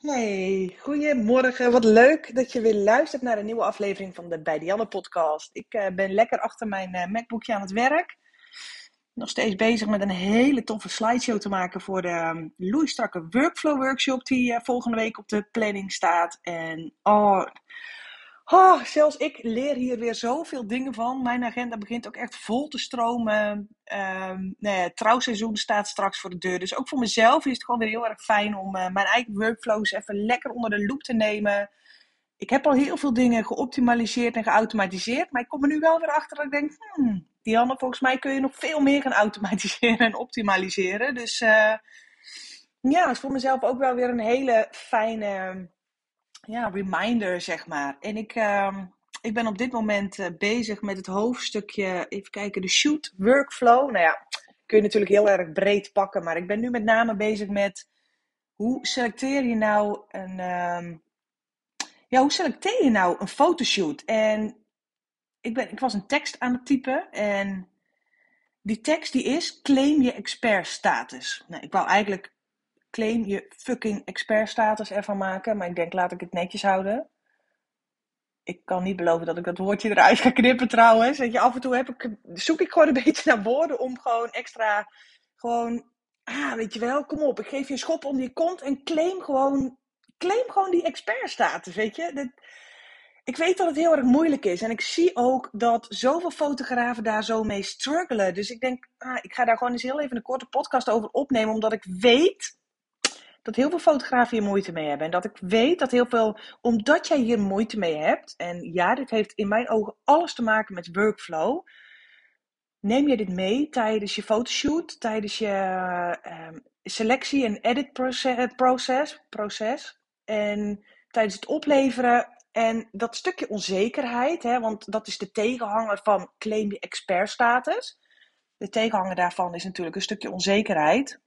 Hey, goedemorgen. Wat leuk dat je weer luistert naar een nieuwe aflevering van de Bij Dianne podcast. Ik uh, ben lekker achter mijn uh, MacBookje aan het werk. Nog steeds bezig met een hele toffe slideshow te maken voor de um, loeistrakke workflow workshop die uh, volgende week op de planning staat. En oh, Oh, zelfs ik leer hier weer zoveel dingen van. Mijn agenda begint ook echt vol te stromen. Um, nou ja, het trouwseizoen staat straks voor de deur. Dus ook voor mezelf is het gewoon weer heel erg fijn om uh, mijn eigen workflows even lekker onder de loep te nemen. Ik heb al heel veel dingen geoptimaliseerd en geautomatiseerd. Maar ik kom er nu wel weer achter dat ik denk, hmm, Dianne, volgens mij kun je nog veel meer gaan automatiseren en optimaliseren. Dus uh, ja, is voor mezelf ook wel weer een hele fijne ja, reminder, zeg maar. En ik, uh, ik ben op dit moment uh, bezig met het hoofdstukje, even kijken, de shoot workflow. Nou ja, kun je natuurlijk heel erg breed pakken, maar ik ben nu met name bezig met hoe selecteer je nou een, uh, ja, hoe selecteer je nou een fotoshoot? En ik, ben, ik was een tekst aan het typen en die tekst die is claim je expert status. Nou, ik wou eigenlijk claim je fucking expert status ervan maken. Maar ik denk, laat ik het netjes houden. Ik kan niet beloven dat ik dat woordje eruit ga knippen trouwens. Je, af en toe heb ik, zoek ik gewoon een beetje naar woorden om gewoon extra, gewoon, ah, weet je wel, kom op. Ik geef je een schop onder je kont en claim gewoon, claim gewoon die expert status, weet je. Dat, ik weet dat het heel erg moeilijk is. En ik zie ook dat zoveel fotografen daar zo mee struggelen. Dus ik denk, ah, ik ga daar gewoon eens heel even een korte podcast over opnemen. Omdat ik weet dat heel veel fotografen hier moeite mee hebben. En dat ik weet dat heel veel, omdat jij hier moeite mee hebt, en ja, dit heeft in mijn ogen alles te maken met workflow. Neem je dit mee tijdens je fotoshoot, tijdens je um, selectie en edit proces, proces, proces, en tijdens het opleveren. En dat stukje onzekerheid, hè, want dat is de tegenhanger van claim je expert status. De tegenhanger daarvan is natuurlijk een stukje onzekerheid.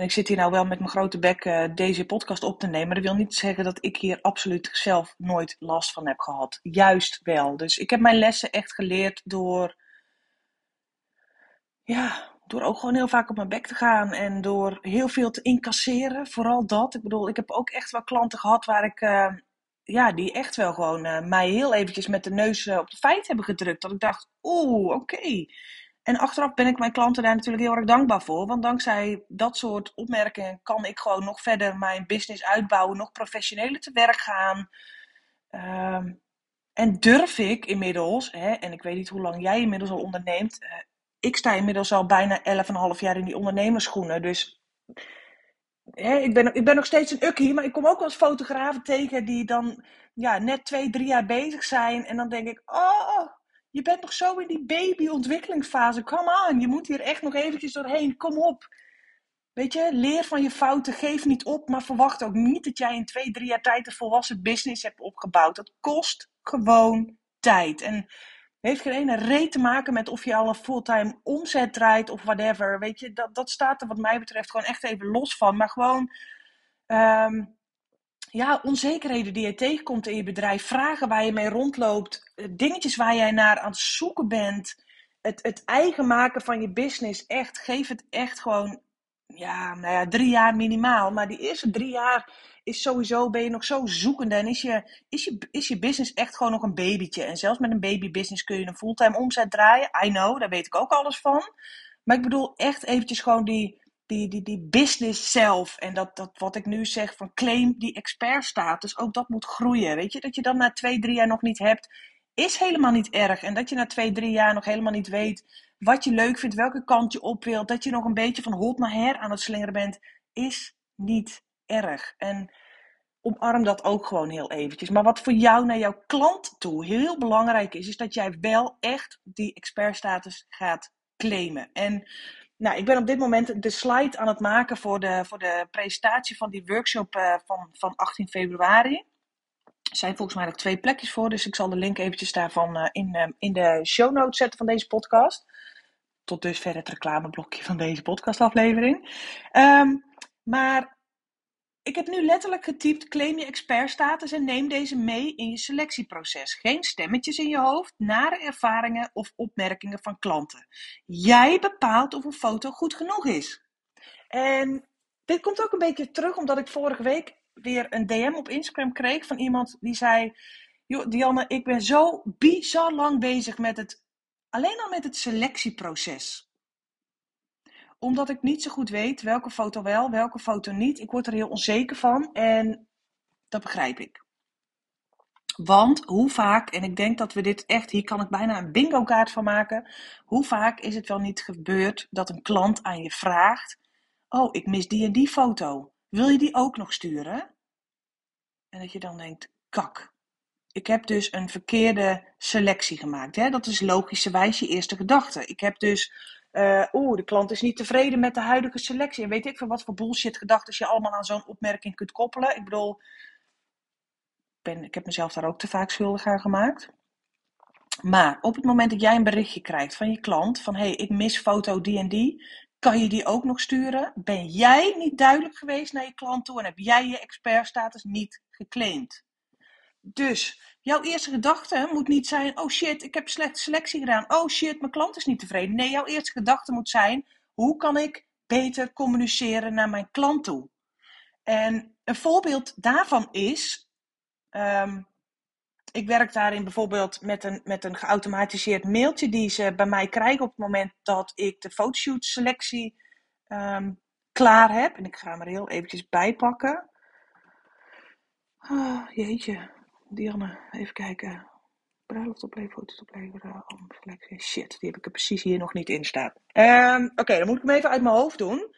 En ik zit hier nou wel met mijn grote bek uh, deze podcast op te nemen. Maar dat wil niet zeggen dat ik hier absoluut zelf nooit last van heb gehad. Juist wel. Dus ik heb mijn lessen echt geleerd door. Ja, door ook gewoon heel vaak op mijn bek te gaan. En door heel veel te incasseren. Vooral dat. Ik bedoel, ik heb ook echt wel klanten gehad waar ik. Uh, ja, die echt wel gewoon uh, mij heel eventjes met de neus op de feit hebben gedrukt. Dat ik dacht, oeh, oké. En achteraf ben ik mijn klanten daar natuurlijk heel erg dankbaar voor. Want dankzij dat soort opmerkingen kan ik gewoon nog verder mijn business uitbouwen, nog professioneler te werk gaan. Um, en durf ik inmiddels, hè, en ik weet niet hoe lang jij inmiddels al onderneemt. Uh, ik sta inmiddels al bijna 11,5 jaar in die ondernemerschoenen. Dus hè, ik, ben, ik ben nog steeds een ukkie, maar ik kom ook als fotografen tegen die dan ja, net twee, drie jaar bezig zijn. En dan denk ik, oh, je bent nog zo in die babyontwikkelingsfase. Come on, je moet hier echt nog eventjes doorheen. Kom op. Weet je, leer van je fouten, geef niet op, maar verwacht ook niet dat jij in twee, drie jaar tijd een volwassen business hebt opgebouwd. Dat kost gewoon tijd. En heeft geen ene reet te maken met of je al een fulltime omzet draait of whatever. Weet je, dat, dat staat er wat mij betreft gewoon echt even los van. Maar gewoon, um, ja, onzekerheden die je tegenkomt in je bedrijf, vragen waar je mee rondloopt, eh, dingetjes waar jij naar aan het zoeken bent, het, het eigen maken van je business, echt, geef het echt gewoon, ja, nou ja, drie jaar minimaal. Maar die eerste drie jaar is sowieso, ben je nog zo zoekende en is je, is je, is je business echt gewoon nog een babytje. En zelfs met een babybusiness kun je een fulltime omzet draaien. I know, daar weet ik ook alles van. Maar ik bedoel echt eventjes gewoon die, die, die, die business zelf en dat, dat wat ik nu zeg van claim die expertstatus, ook dat moet groeien. Weet je, dat je dat na twee, drie jaar nog niet hebt, is helemaal niet erg. En dat je na twee, drie jaar nog helemaal niet weet wat je leuk vindt, welke kant je op wilt, dat je nog een beetje van hot naar her aan het slingeren bent, is niet erg. En omarm dat ook gewoon heel eventjes. Maar wat voor jou naar jouw klant toe heel belangrijk is, is dat jij wel echt die expertstatus gaat claimen. En nou, ik ben op dit moment de slide aan het maken voor de, voor de presentatie van die workshop uh, van, van 18 februari. Er zijn volgens mij nog twee plekjes voor, dus ik zal de link eventjes daarvan uh, in, uh, in de show notes zetten van deze podcast. Tot dusver het reclameblokje van deze podcastaflevering. Um, maar ik heb nu letterlijk getypt: claim je expertstatus en neem deze mee in je selectieproces. Geen stemmetjes in je hoofd, nare ervaringen of opmerkingen van klanten. Jij bepaalt of een foto goed genoeg is. En dit komt ook een beetje terug omdat ik vorige week weer een DM op Instagram kreeg van iemand die zei: Joh, Dianne, ik ben zo bizar lang bezig met het, alleen al met het selectieproces. Omdat ik niet zo goed weet welke foto wel, welke foto niet. Ik word er heel onzeker van en dat begrijp ik. Want hoe vaak, en ik denk dat we dit echt, hier kan ik bijna een bingo kaart van maken. Hoe vaak is het wel niet gebeurd dat een klant aan je vraagt: Oh, ik mis die en die foto. Wil je die ook nog sturen? En dat je dan denkt: Kak. Ik heb dus een verkeerde selectie gemaakt. Hè? Dat is logischerwijs je eerste gedachte. Ik heb dus, uh, oeh, de klant is niet tevreden met de huidige selectie. En weet ik veel wat voor bullshit gedachten je allemaal aan zo'n opmerking kunt koppelen. Ik bedoel, ben, ik heb mezelf daar ook te vaak schuldig aan gemaakt. Maar op het moment dat jij een berichtje krijgt van je klant: van hé, hey, ik mis foto die en die. Kan je die ook nog sturen? Ben jij niet duidelijk geweest naar je klant toe en heb jij je expertstatus niet geclaimd? Dus jouw eerste gedachte moet niet zijn: oh shit, ik heb slechte selectie gedaan. Oh shit, mijn klant is niet tevreden. Nee, jouw eerste gedachte moet zijn: hoe kan ik beter communiceren naar mijn klant toe? En een voorbeeld daarvan is Um, ik werk daarin bijvoorbeeld met een, met een geautomatiseerd mailtje die ze bij mij krijgen op het moment dat ik de fotoshoot selectie um, klaar heb. En ik ga hem er heel eventjes bij pakken. Oh, jeetje, Dianne, even kijken. Bruiloft opleven, foto's opleveren, selectie. Shit, die heb ik er precies hier nog niet in staan. Um, Oké, dan moet ik hem even uit mijn hoofd doen.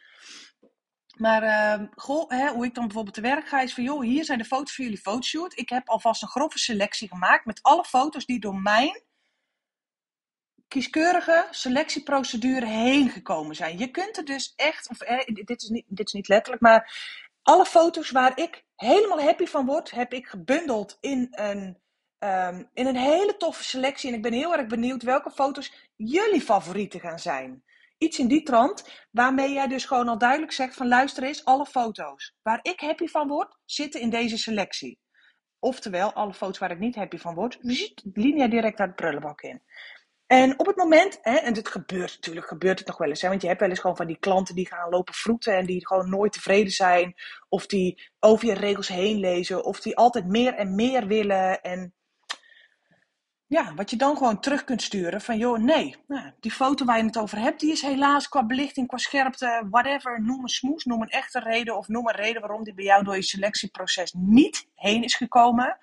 Maar goh, hè, hoe ik dan bijvoorbeeld te werk ga, is van joh, hier zijn de foto's voor jullie fotoshoot. Ik heb alvast een grove selectie gemaakt met alle foto's die door mijn kieskeurige selectieprocedure heen gekomen zijn. Je kunt er dus echt, of, dit, is niet, dit is niet letterlijk, maar alle foto's waar ik helemaal happy van word, heb ik gebundeld in een, um, in een hele toffe selectie. En ik ben heel erg benieuwd welke foto's jullie favorieten gaan zijn. Iets in die trant, waarmee jij dus gewoon al duidelijk zegt van luister eens, alle foto's waar ik happy van word, zitten in deze selectie. Oftewel, alle foto's waar ik niet happy van word, linea direct uit de prullenbak in. En op het moment, hè, en dit gebeurt natuurlijk, gebeurt het nog wel eens, hè, want je hebt wel eens gewoon van die klanten die gaan lopen vroeten en die gewoon nooit tevreden zijn, of die over je regels heen lezen, of die altijd meer en meer willen. En ja, wat je dan gewoon terug kunt sturen van, joh, nee, nou, die foto waar je het over hebt, die is helaas qua belichting, qua scherpte, whatever, noem een smoes, noem een echte reden of noem een reden waarom die bij jou door je selectieproces niet heen is gekomen.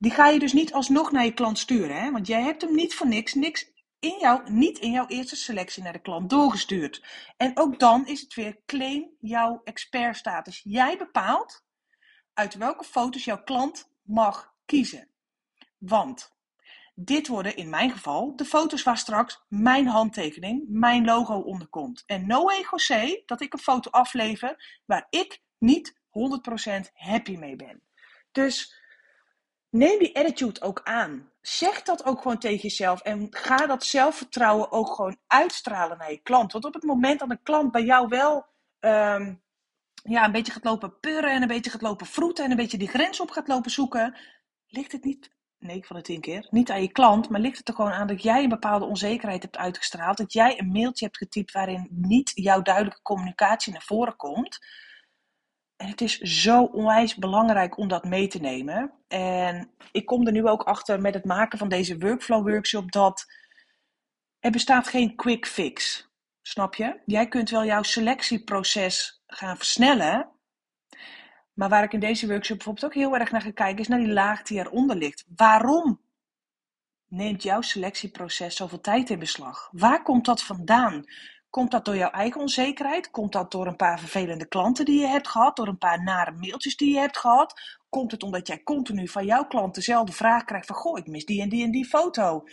Die ga je dus niet alsnog naar je klant sturen, hè? want jij hebt hem niet voor niks, niks in jou, niet in jouw eerste selectie naar de klant doorgestuurd. En ook dan is het weer claim jouw expertstatus. Jij bepaalt uit welke foto's jouw klant mag kiezen. Want dit worden in mijn geval de foto's waar straks mijn handtekening, mijn logo onder komt. En no ego say dat ik een foto aflever waar ik niet 100% happy mee ben. Dus neem die attitude ook aan. Zeg dat ook gewoon tegen jezelf en ga dat zelfvertrouwen ook gewoon uitstralen naar je klant. Want op het moment dat een klant bij jou wel um, ja, een beetje gaat lopen purren en een beetje gaat lopen vroeten en een beetje die grens op gaat lopen zoeken, ligt het niet 9 van de 10 keer, niet aan je klant, maar ligt het er gewoon aan dat jij een bepaalde onzekerheid hebt uitgestraald. Dat jij een mailtje hebt getypt waarin niet jouw duidelijke communicatie naar voren komt. En het is zo onwijs belangrijk om dat mee te nemen. En ik kom er nu ook achter met het maken van deze workflow workshop dat er bestaat geen quick fix. Snap je? Jij kunt wel jouw selectieproces gaan versnellen, maar waar ik in deze workshop bijvoorbeeld ook heel erg naar ga kijken, is naar die laag die eronder ligt. Waarom neemt jouw selectieproces zoveel tijd in beslag? Waar komt dat vandaan? Komt dat door jouw eigen onzekerheid? Komt dat door een paar vervelende klanten die je hebt gehad? Door een paar nare mailtjes die je hebt gehad? Komt het omdat jij continu van jouw klant dezelfde vraag krijgt van... Goh, ik mis die en die en die foto.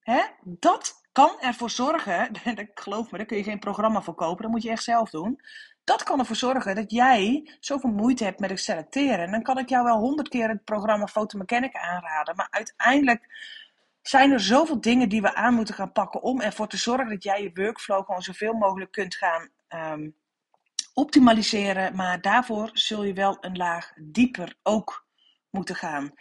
Hè? Dat kan ervoor zorgen, geloof me, daar kun je geen programma voor kopen, dat moet je echt zelf doen. Dat kan ervoor zorgen dat jij zoveel moeite hebt met het selecteren. En dan kan ik jou wel honderd keer het programma Photomechanic aanraden. Maar uiteindelijk zijn er zoveel dingen die we aan moeten gaan pakken om ervoor te zorgen dat jij je workflow gewoon zoveel mogelijk kunt gaan um, optimaliseren. Maar daarvoor zul je wel een laag dieper ook moeten gaan.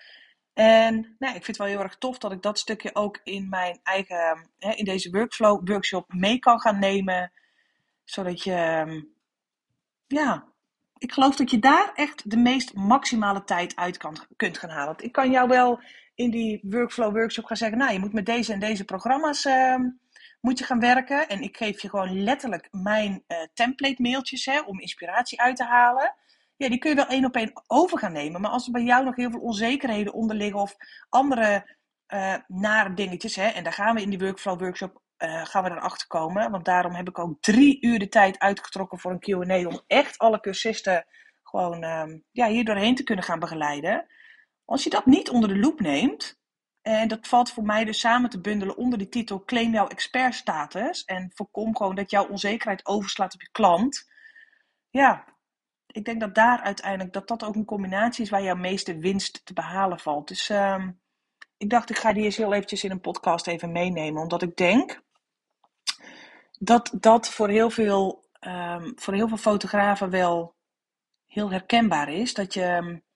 En nou, ik vind het wel heel erg tof dat ik dat stukje ook in mijn eigen, hè, in deze workflow workshop mee kan gaan nemen. Zodat je ehm, ja, ik geloof dat je daar echt de meest maximale tijd uit kan, kunt gaan halen. Want ik kan jou wel in die workflow workshop gaan zeggen, nou, je moet met deze en deze programma's uh, moet je gaan werken. En ik geef je gewoon letterlijk mijn uh, template mailtjes hè, om inspiratie uit te halen. Ja, die kun je wel één op één over gaan nemen. Maar als er bij jou nog heel veel onzekerheden onder liggen of andere uh, nare dingetjes, hè, en daar gaan we in die workflow workshop uh, gaan we erachter komen. Want daarom heb ik ook drie uur de tijd uitgetrokken voor een QA. Om echt alle cursisten gewoon um, ja, hier doorheen te kunnen gaan begeleiden. Als je dat niet onder de loep neemt. En dat valt voor mij dus samen te bundelen onder de titel Claim jouw expertstatus. En voorkom gewoon dat jouw onzekerheid overslaat op je klant. Ja, ik denk dat daar uiteindelijk dat dat ook een combinatie is waar jouw meeste winst te behalen valt. Dus um, ik dacht, ik ga die eens heel eventjes in een podcast even meenemen. Omdat ik denk dat dat voor heel veel, um, voor heel veel fotografen wel heel herkenbaar is. Dat je um,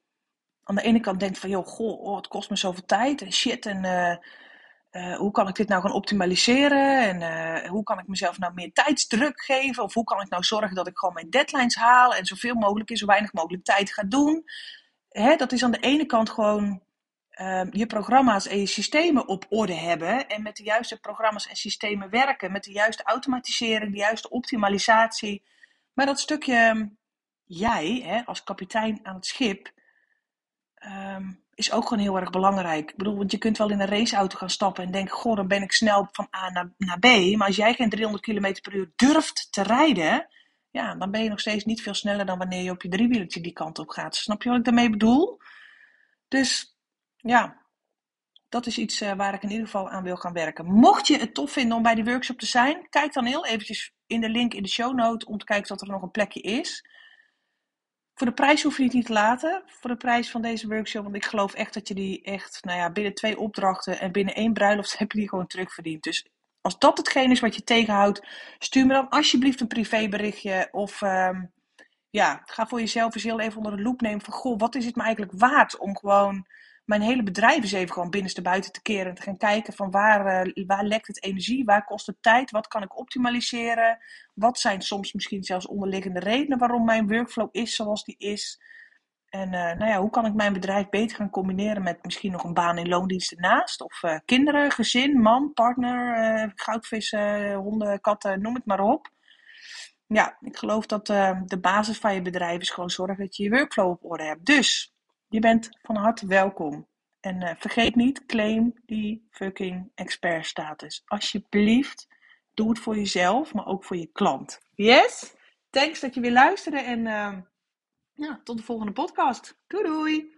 aan de ene kant denkt van, joh, goh, oh, het kost me zoveel tijd en shit. En uh, uh, hoe kan ik dit nou gaan optimaliseren? En uh, hoe kan ik mezelf nou meer tijdsdruk geven? Of hoe kan ik nou zorgen dat ik gewoon mijn deadlines haal en zoveel mogelijk in zo weinig mogelijk tijd ga doen? Hè, dat is aan de ene kant gewoon uh, je programma's en je systemen op orde hebben. En met de juiste programma's en systemen werken. Met de juiste automatisering, de juiste optimalisatie. Maar dat stukje ehm, jij, hè, als kapitein aan het schip, um, is ook gewoon heel erg belangrijk. Ik bedoel, want je kunt wel in een raceauto gaan stappen en denken: Goh, dan ben ik snel van A naar, naar B. Maar als jij geen 300 km per uur durft te rijden. Ja, dan ben je nog steeds niet veel sneller dan wanneer je op je driewielertje die kant op gaat. Snap je wat ik daarmee bedoel? Dus ja, dat is iets uh, waar ik in ieder geval aan wil gaan werken. Mocht je het tof vinden om bij die workshop te zijn, kijk dan heel eventjes in de link in de show note om te kijken of er nog een plekje is. Voor de prijs hoef je het niet te laten, voor de prijs van deze workshop. Want ik geloof echt dat je die echt, nou ja, binnen twee opdrachten en binnen één bruiloft heb je die gewoon terugverdiend. Dus als dat hetgeen is wat je tegenhoudt, stuur me dan alsjeblieft een privéberichtje. Of um, ja, ga voor jezelf eens heel even onder de loep nemen van, goh, wat is het me eigenlijk waard om gewoon mijn hele bedrijf is even gewoon binnenste buiten te keren. En te gaan kijken van waar, uh, waar lekt het energie, waar kost het tijd, wat kan ik optimaliseren. Wat zijn soms misschien zelfs onderliggende redenen waarom mijn workflow is zoals die is. En uh, nou ja, hoe kan ik mijn bedrijf beter gaan combineren met misschien nog een baan in loondienst ernaast? Of uh, kinderen, gezin, man, partner, goudvissen, honden, katten, noem het maar op. Ja, ik geloof dat de basis van je bedrijf is gewoon zorgen dat je je workflow op orde hebt. Dus je bent van harte welkom. En uh, vergeet niet, claim die fucking expert status. Alsjeblieft, doe het voor jezelf, maar ook voor je klant. Yes? Thanks dat je weer luisterde en uh, ja, tot de volgende podcast. Doei doei!